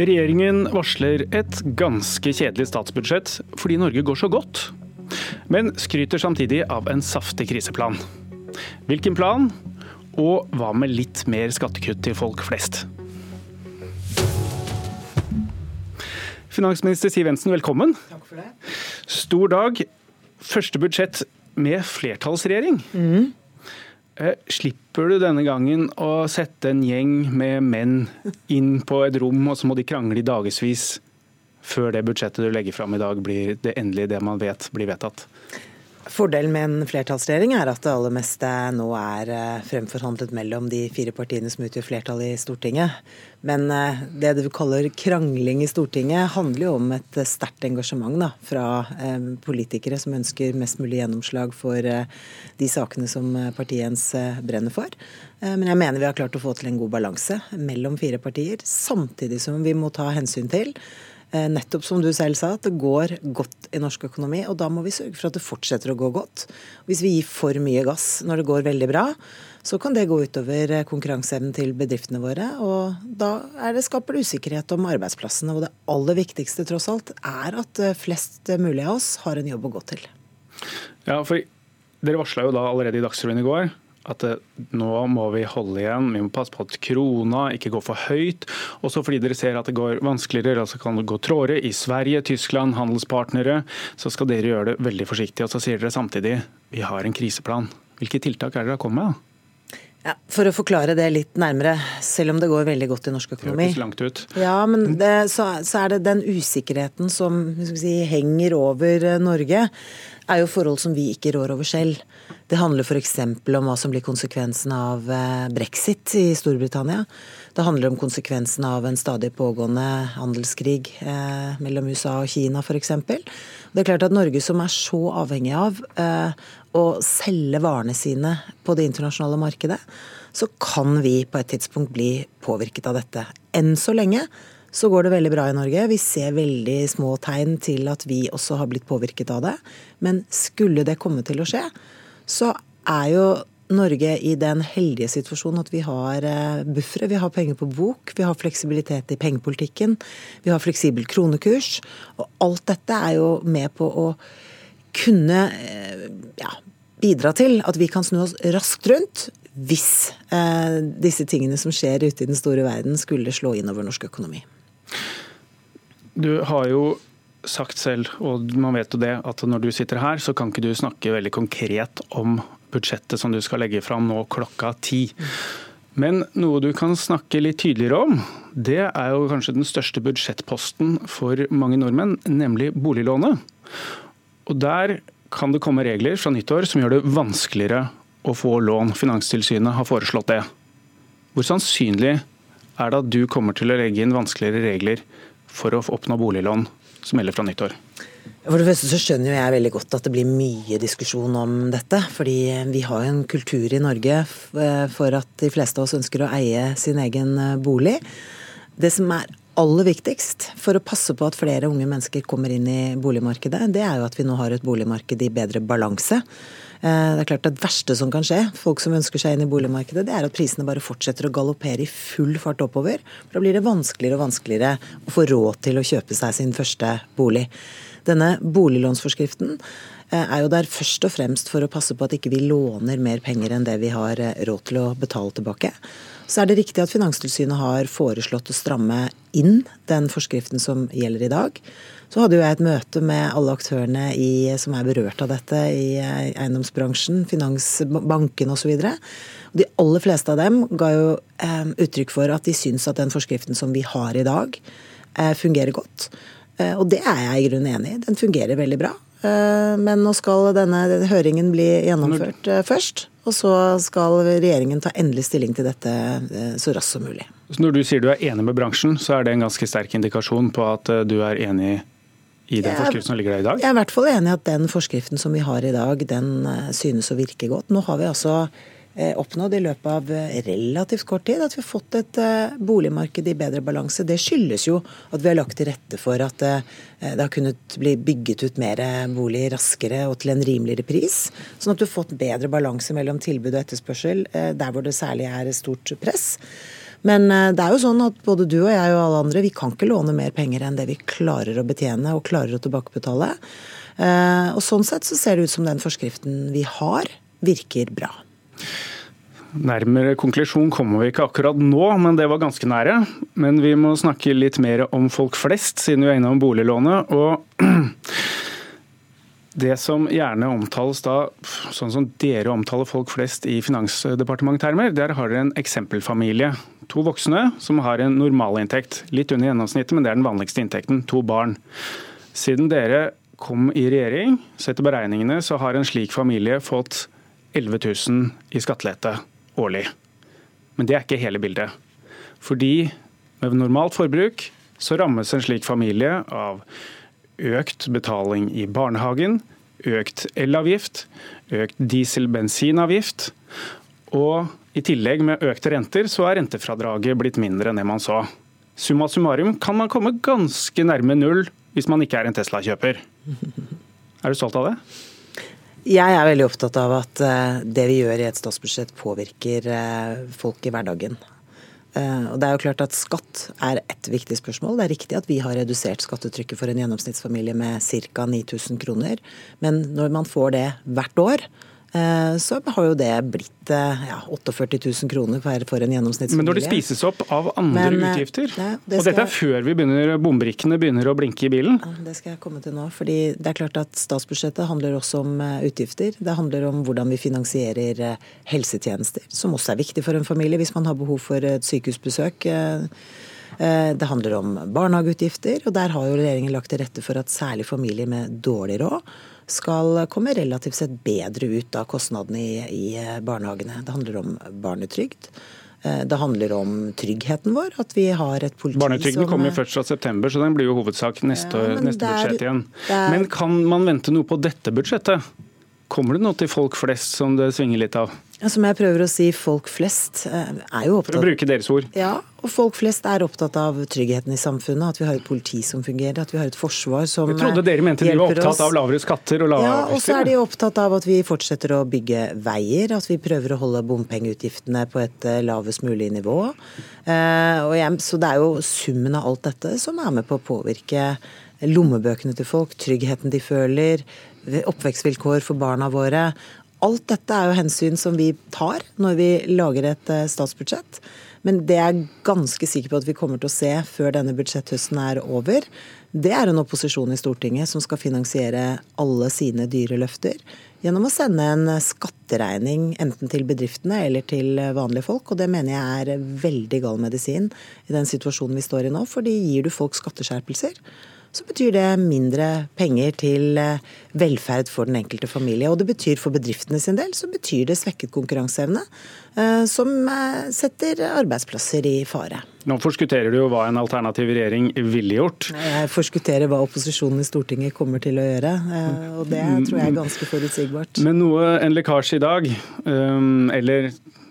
Regjeringen varsler et ganske kjedelig statsbudsjett fordi Norge går så godt, men skryter samtidig av en saftig kriseplan. Hvilken plan, og hva med litt mer skattekutt til folk flest? Finansminister Siv Jensen, velkommen. Takk for det. Stor dag. Første budsjett med flertallsregjering. Mm. Slipper du denne gangen å sette en gjeng med menn inn på et rom, og så må de krangle i dagevis før det budsjettet du legger fram i dag blir det endelige, det man vet blir vedtatt? Fordelen med en flertallsregjering er at det aller meste nå er eh, fremforhandlet mellom de fire partiene som utgjør flertall i Stortinget. Men eh, det du kaller krangling i Stortinget, handler jo om et sterkt engasjement da, fra eh, politikere som ønsker mest mulig gjennomslag for de sakene som partiet ens brenner for. Men jeg mener vi har klart å få til en god balanse mellom fire partier, samtidig som vi må ta hensyn til Eh, nettopp som du selv sa, at det går godt i norsk økonomi. Og da må vi sørge for at det fortsetter å gå godt. Hvis vi gir for mye gass når det går veldig bra, så kan det gå utover eh, konkurranseevnen til bedriftene våre. Og da det, skaper det usikkerhet om arbeidsplassene. Og det aller viktigste tross alt er at eh, flest mulig av oss har en jobb å gå til. Ja, for Dere varsla jo da allerede i Dagsrevyen i går at nå må vi holde igjen, vi må passe på at krona ikke går for høyt. Også fordi dere ser at det går vanskeligere, altså kan det gå trådere i Sverige, Tyskland, handelspartnere. Så skal dere gjøre det veldig forsiktig. Og så sier dere samtidig vi har en kriseplan. Hvilke tiltak er dere har kommet med? Ja, for å forklare det litt nærmere, selv om det går veldig godt i norsk økonomi. Det langt ut. Ja, men det, så, så, er det den usikkerheten som si, henger over Norge, er jo forhold som vi ikke rår over selv. Det handler f.eks. om hva som blir konsekvensen av eh, brexit i Storbritannia. Det handler om konsekvensen av en stadig pågående handelskrig eh, mellom USA og Kina f.eks. Det er klart at Norge som er så avhengig av eh, å selge varene sine på det internasjonale markedet, så kan vi på et tidspunkt bli påvirket av dette. Enn så lenge så går det veldig bra i Norge. Vi ser veldig små tegn til at vi også har blitt påvirket av det. Men skulle det komme til å skje, så er jo Norge i den heldige situasjonen at vi har eh, buffere, vi har penger på bok, vi har fleksibilitet i pengepolitikken, vi har fleksibel kronekurs. Og alt dette er jo med på å kunne eh, ja, bidra til at vi kan snu oss raskt rundt hvis eh, disse tingene som skjer ute i den store verden skulle slå inn over norsk økonomi. Du har jo sagt selv, og man vet jo det, at når du sitter her, så kan ikke du snakke veldig konkret om budsjettet som du skal legge fram nå klokka ti. Men noe du kan snakke litt tydeligere om, det er jo kanskje den største budsjettposten for mange nordmenn, nemlig boliglånet. Og der kan det komme regler fra nyttår som gjør det vanskeligere å få lån. Finanstilsynet har foreslått det. Hvor sannsynlig er det at du kommer til å legge inn vanskeligere regler for å oppnå boliglån som gjelder fra nyttår? For det første så skjønner jeg veldig godt at det blir mye diskusjon om dette. Fordi vi har en kultur i Norge for at de fleste av oss ønsker å eie sin egen eh, bolig. Det som er aller viktigst for å passe på at flere unge mennesker kommer inn i boligmarkedet, det er jo at vi nå har et boligmarked i bedre balanse. Eh, det er klart Det verste som kan skje, folk som ønsker seg inn i boligmarkedet, det er at prisene bare fortsetter å galoppere i full fart oppover. Da blir det vanskeligere og vanskeligere å få råd til å kjøpe seg sin første bolig. Denne boliglånsforskriften eh, er jo der først og fremst for å passe på at ikke vi låner mer penger enn det vi har eh, råd til å betale tilbake. Så er det riktig at Finanstilsynet har foreslått å stramme inn den forskriften som gjelder i dag. Så hadde jo jeg et møte med alle aktørene i, som er berørt av dette i eh, eiendomsbransjen, finansbanken osv. De aller fleste av dem ga jo eh, uttrykk for at de syns at den forskriften som vi har i dag, eh, fungerer godt. Eh, og det er jeg i grunnen enig i. Den fungerer veldig bra. Eh, men nå skal denne høringen bli gjennomført eh, først. Og så skal regjeringen ta endelig stilling til dette så raskt som mulig. Så når du sier du er enig med bransjen, så er det en ganske sterk indikasjon på at du er enig i den forskriften som ligger der i dag? Jeg er i hvert fall enig i at den forskriften som vi har i dag, den synes å virke godt. Nå har vi altså Eh, oppnådd i løpet av eh, relativt kort tid. At vi har fått et eh, boligmarked i bedre balanse. Det skyldes jo at vi har lagt til rette for at det har kunnet bli bygget ut mer bolig raskere og til en rimeligere pris. Sånn at du har fått bedre balanse mellom tilbud og etterspørsel der hvor det særlig er stort press. Men det er jo sånn at både du og jeg og alle andre, vi kan ikke låne mer penger enn det vi klarer å betjene og klarer å tilbakebetale. Og sånn sett så ser det ut som den forskriften vi har, virker bra. Nærmere konklusjon kommer vi ikke akkurat nå, men det var ganske nære. Men vi må snakke litt mer om folk flest, siden vi er innom boliglånet. Og det som gjerne omtales da, sånn som dere omtaler folk flest i Finansdepartementet-termer, der har dere en eksempelfamilie. To voksne som har en normalinntekt. Litt under gjennomsnittet, men det er den vanligste inntekten. To barn. Siden dere kom i regjering, så etter beregningene, så har en slik familie fått 11 000 i skattelette årlig. Men det er ikke hele bildet. Fordi med normalt forbruk så rammes en slik familie av økt betaling i barnehagen, økt elavgift, økt diesel-bensinavgift. Og i tillegg med økte renter, så er rentefradraget blitt mindre enn det man så. Summa summarum kan man komme ganske nærme null hvis man ikke er en Tesla-kjøper. Er du stolt av det? Jeg er veldig opptatt av at eh, det vi gjør i et statsbudsjett påvirker eh, folk i hverdagen. Eh, og det er jo klart at Skatt er et viktig spørsmål. Det er riktig at vi har redusert skattetrykket for en gjennomsnittsfamilie med ca. 9000 kroner. Men når man får det hvert år, så har jo det blitt eh, ja, 48 000 kroner for en gjennomsnittsfamilie. Men når det spises opp av andre Men, eh, utgifter, det, det og dette er før vi begynner, bombrikkene begynner å blinke i bilen? Det skal jeg komme til nå. fordi det er klart at Statsbudsjettet handler også om utgifter. Det handler om hvordan vi finansierer helsetjenester, som også er viktig for en familie hvis man har behov for et sykehusbesøk. Det handler om barnehageutgifter, og der har jo regjeringen lagt til rette for at særlig familier med dårlig råd skal komme relativt sett bedre ut av kostnadene i, i barnehagene. Det handler om barnetrygd. Eh, det handler om tryggheten vår, at vi har et politi Barnetrygden kommer jo først fra september, så den blir jo hovedsak neste, ja, neste der, budsjett igjen. Der, men kan man vente noe på dette budsjettet? Kommer det noe til folk flest som det svinger litt av? Som jeg prøver å si, folk flest eh, er jo opptatt For å bruke deres ord. Ja, og folk flest er opptatt av tryggheten i samfunnet. At vi har et politi som fungerer, at vi har et forsvar som hjelper oss. Jeg trodde dere mente de var opptatt av lavere skatter og lavere Ja, og så er de opptatt av at vi fortsetter å bygge veier. At vi prøver å holde bompengeutgiftene på et eh, lavest mulig nivå. Eh, så det er jo summen av alt dette som er med på å påvirke lommebøkene til folk, tryggheten de føler, oppvekstvilkår for barna våre. Alt dette er jo hensyn som vi tar når vi lager et eh, statsbudsjett. Men det jeg er ganske sikker på at vi kommer til å se før denne budsjetthøsten er over, det er en opposisjon i Stortinget som skal finansiere alle sine dyre løfter gjennom å sende en skatteregning enten til bedriftene eller til vanlige folk. Og det mener jeg er veldig gal medisin i den situasjonen vi står i nå. fordi gir du folk skatteskjerpelser, så betyr det mindre penger til eh, velferd for den enkelte familie. Og det betyr for bedriftene sin del så betyr det svekket konkurranseevne, eh, som eh, setter arbeidsplasser i fare. Nå forskutterer du jo hva en alternativ regjering ville gjort. Jeg forskutterer hva opposisjonen i Stortinget kommer til å gjøre, og det tror jeg er ganske forutsigbart. Men noe, en lekkasje i dag, eller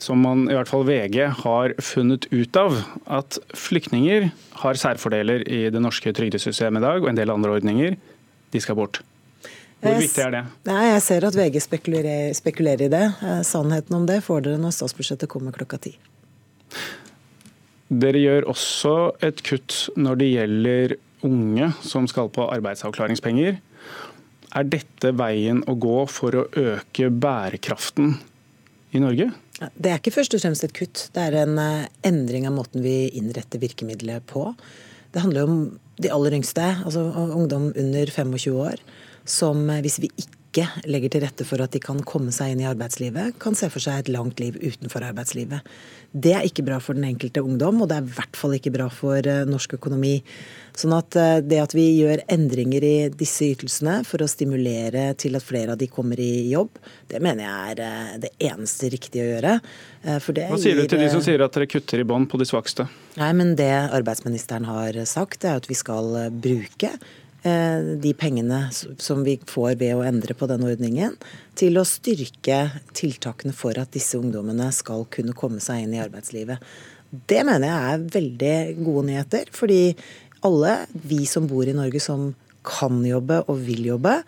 som man i hvert fall VG har funnet ut av, at flyktninger har særfordeler i det norske trygdesystemet i dag, og en del andre ordninger. De skal bort. Hvor viktig er det? Nei, jeg ser at VG spekulerer, spekulerer, i det. Eh, sannheten om det får dere når statsbudsjettet kommer klokka ti. Dere gjør også et kutt når det gjelder unge som skal på arbeidsavklaringspenger. Er dette veien å gå for å øke bærekraften i Norge? Det er ikke først og fremst et kutt, det er en eh, endring av måten vi innretter virkemidlet på. Det handler om de aller yngste, altså ungdom under 25 år, som eh, hvis vi ikke legger til rette for at de kan komme seg inn i arbeidslivet, kan se for seg et langt liv utenfor arbeidslivet. Det er ikke bra for den enkelte ungdom, og det er i hvert fall ikke bra for eh, norsk økonomi. Sånn at eh, det at vi gjør endringer i disse ytelsene for å stimulere til at flere av de kommer i jobb, det mener jeg er eh, det eneste riktige å gjøre. Hva sier du til de som sier at dere kutter i bånd på de svakeste? Nei, men Det arbeidsministeren har sagt, er at vi skal bruke de pengene som vi får ved å endre på denne ordningen, til å styrke tiltakene for at disse ungdommene skal kunne komme seg inn i arbeidslivet. Det mener jeg er veldig gode nyheter. fordi alle vi som bor i Norge som kan jobbe og vil jobbe,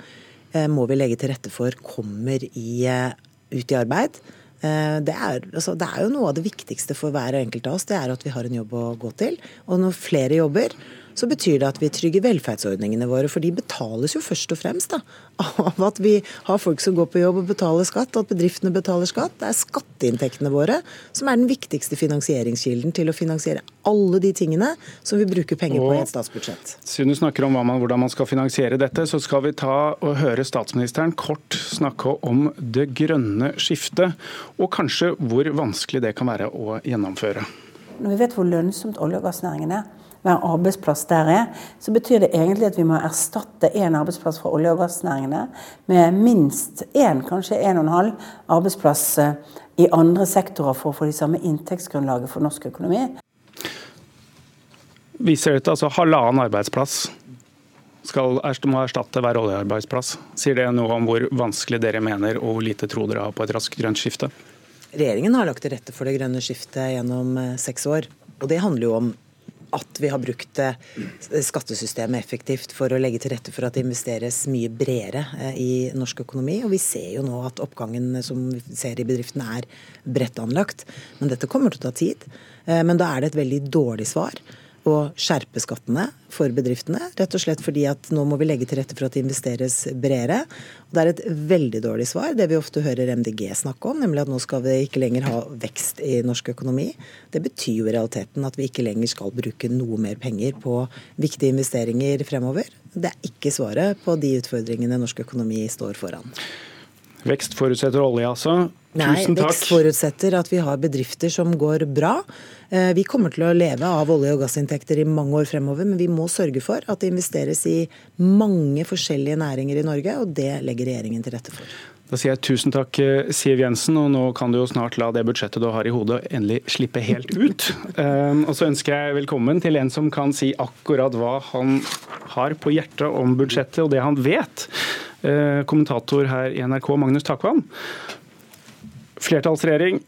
eh, må vi legge til rette for kommer i, eh, ut i arbeid. Det er, altså, det er jo noe av det viktigste for hver enkelt av oss, det er at vi har en jobb å gå til. Og når flere jobber, så betyr det at vi trygger velferdsordningene våre. For de betales jo først og fremst da, av at vi har folk som går på jobb og betaler skatt, og at bedriftene betaler skatt. Det er skatteinntektene våre som er den viktigste finansieringskilden til å finansiere alle de tingene som vi bruker penger på i et statsbudsjett. Siden du snakker om man, hvordan man skal finansiere dette, så skal vi ta og høre statsministeren kort snakke om det grønne skiftet, og kanskje hvor vanskelig det kan være å gjennomføre. Når vi vet hvor lønnsomt olje- og gassnæringen er, hver arbeidsplass der er, så betyr det egentlig at vi må erstatte én arbeidsplass fra olje- og gassnæringene med minst én, kanskje en og en halv arbeidsplass eh, i andre sektorer for å få de samme inntektsgrunnlaget for norsk økonomi. Viser dette altså halvannen arbeidsplass skal må erstatte hver oljearbeidsplass. Sier det noe om hvor vanskelig dere mener og hvor lite tro dere har på et raskt grønt skifte? Regjeringen har lagt til rette for det grønne skiftet gjennom eh, seks år. Og det handler jo om at vi har brukt eh, skattesystemet effektivt for å legge til rette for at det investeres mye bredere eh, i norsk økonomi. Og vi ser jo nå at oppgangen som vi ser i bedriftene er bredt anlagt. Men dette kommer til å ta tid. Eh, men da er det et veldig dårlig svar å skjerpe skattene for bedriftene. Rett og slett fordi at nå må vi legge til rette for at det investeres bredere. Og det er et veldig dårlig svar, det vi ofte hører MDG snakke om, nemlig at nå skal vi ikke lenger ha vekst i norsk økonomi. Det betyr jo i realiteten at vi ikke lenger skal bruke noe mer penger på viktige investeringer fremover. Det er ikke svaret på de utfordringene norsk økonomi står foran. Vekst forutsetter olje, altså. Nei, vekst forutsetter at vi har bedrifter som går bra. Eh, vi kommer til å leve av olje- og gassinntekter i mange år fremover, men vi må sørge for at det investeres i mange forskjellige næringer i Norge, og det legger regjeringen til rette for. Da sier jeg tusen takk, eh, Siv Jensen, og nå kan du jo snart la det budsjettet du har i hodet endelig slippe helt ut. Eh, og så ønsker jeg velkommen til en som kan si akkurat hva han har på hjertet om budsjettet og det han vet. Kommentator her i NRK, Magnus Takvam. Flertallsregjering.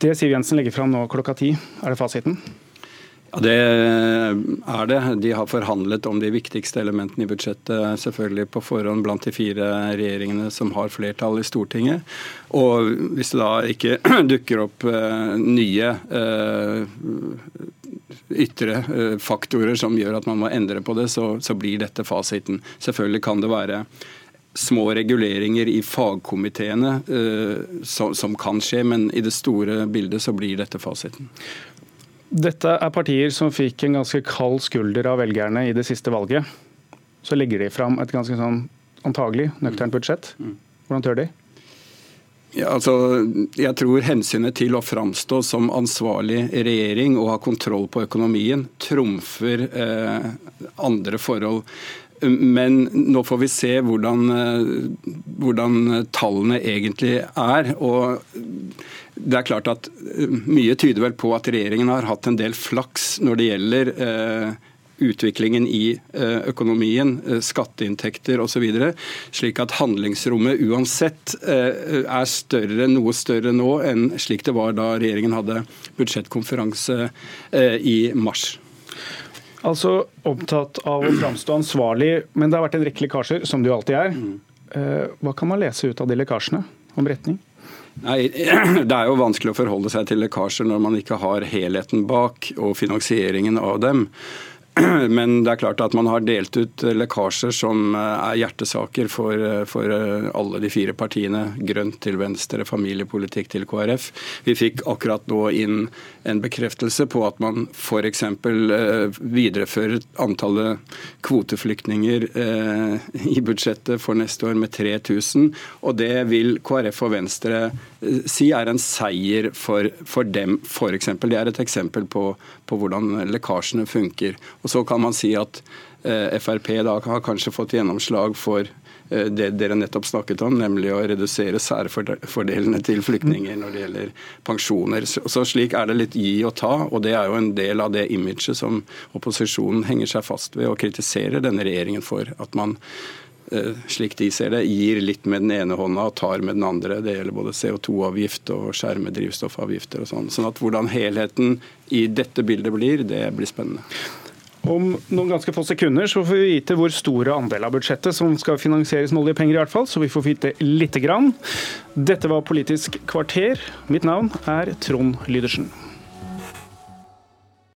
Det Siv Jensen legger fram nå klokka ti, er det fasiten? Ja, Det er det. De har forhandlet om de viktigste elementene i budsjettet selvfølgelig på forhånd blant de fire regjeringene som har flertall i Stortinget. Og hvis det da ikke dukker opp uh, nye uh, ytre uh, faktorer som gjør at man må endre på det, så, så blir dette fasiten. Selvfølgelig kan det være små reguleringer i fagkomiteene uh, som, som, kan skje, men i det store bildet så blir dette fasiten. Dette er partier som fikk en ganske kald skulder av velgerne i det siste valget. Så legger de fram et ganske sånn antagelig nøkternt budsjett. Mm. Hvordan tør de? Ja, altså, jeg tror hensynet til å framstå som ansvarlig regjering og ha kontroll på økonomien trumfer eh, andre forhold. Men nå får vi se hvordan, eh, hvordan, tallene egentlig er. og det er klart at eh, Mye tyder vel på at regjeringen har hatt en del flaks når det gjelder eh, utviklingen i økonomien, skatteinntekter osv. Slik at handlingsrommet uansett er større, noe større nå enn slik det var da regjeringen hadde budsjettkonferanse i mars. Altså opptatt av å framstå ansvarlig, men det har vært en rekke lekkasjer, som det jo alltid er. Eh, hva kan man lese ut av de lekkasjene om retning? Nei, Det er jo vanskelig å forholde seg til lekkasjer når man ikke har helheten bak og finansieringen av dem. Men det er klart at man har delt ut lekkasjer som eh, er hjertesaker for, eh, for, eh, alle de fire partiene. Grønt til Venstre, familiepolitikk til KrF. Vi fikk akkurat nå inn en bekreftelse på at man f.eks. viderefører antallet kvoteflyktninger i budsjettet for neste år med 3000. Og det vil KrF og Venstre si er en seier for, for dem, f.eks. Det er et eksempel på, på hvordan lekkasjene funker. Og Så kan man si at eh, Frp da har kanskje fått gjennomslag for eh, det dere nettopp snakket om, nemlig å redusere særfordelene til flyktninger når det gjelder pensjoner. Så Slik er det litt gi og ta, og det er jo en del av det imaget som opposisjonen henger seg fast ved og kritiserer denne regjeringen for. At man Eh, slik de ser det, gir litt med den ene hånda og tar med den andre. Det gjelder både CO2-avgift og skjerme drivstoffavgifter og sånn. Sånn at hvordan helheten i dette bildet blir, det blir spennende. Om noen ganske få sekunder så får vi vite hvor store andel av budsjettet som skal finansieres med oljepenger, i hvert fall, så vi får vite lite grann. Dette var Politisk kvarter. Mitt navn er Trond Lydersen.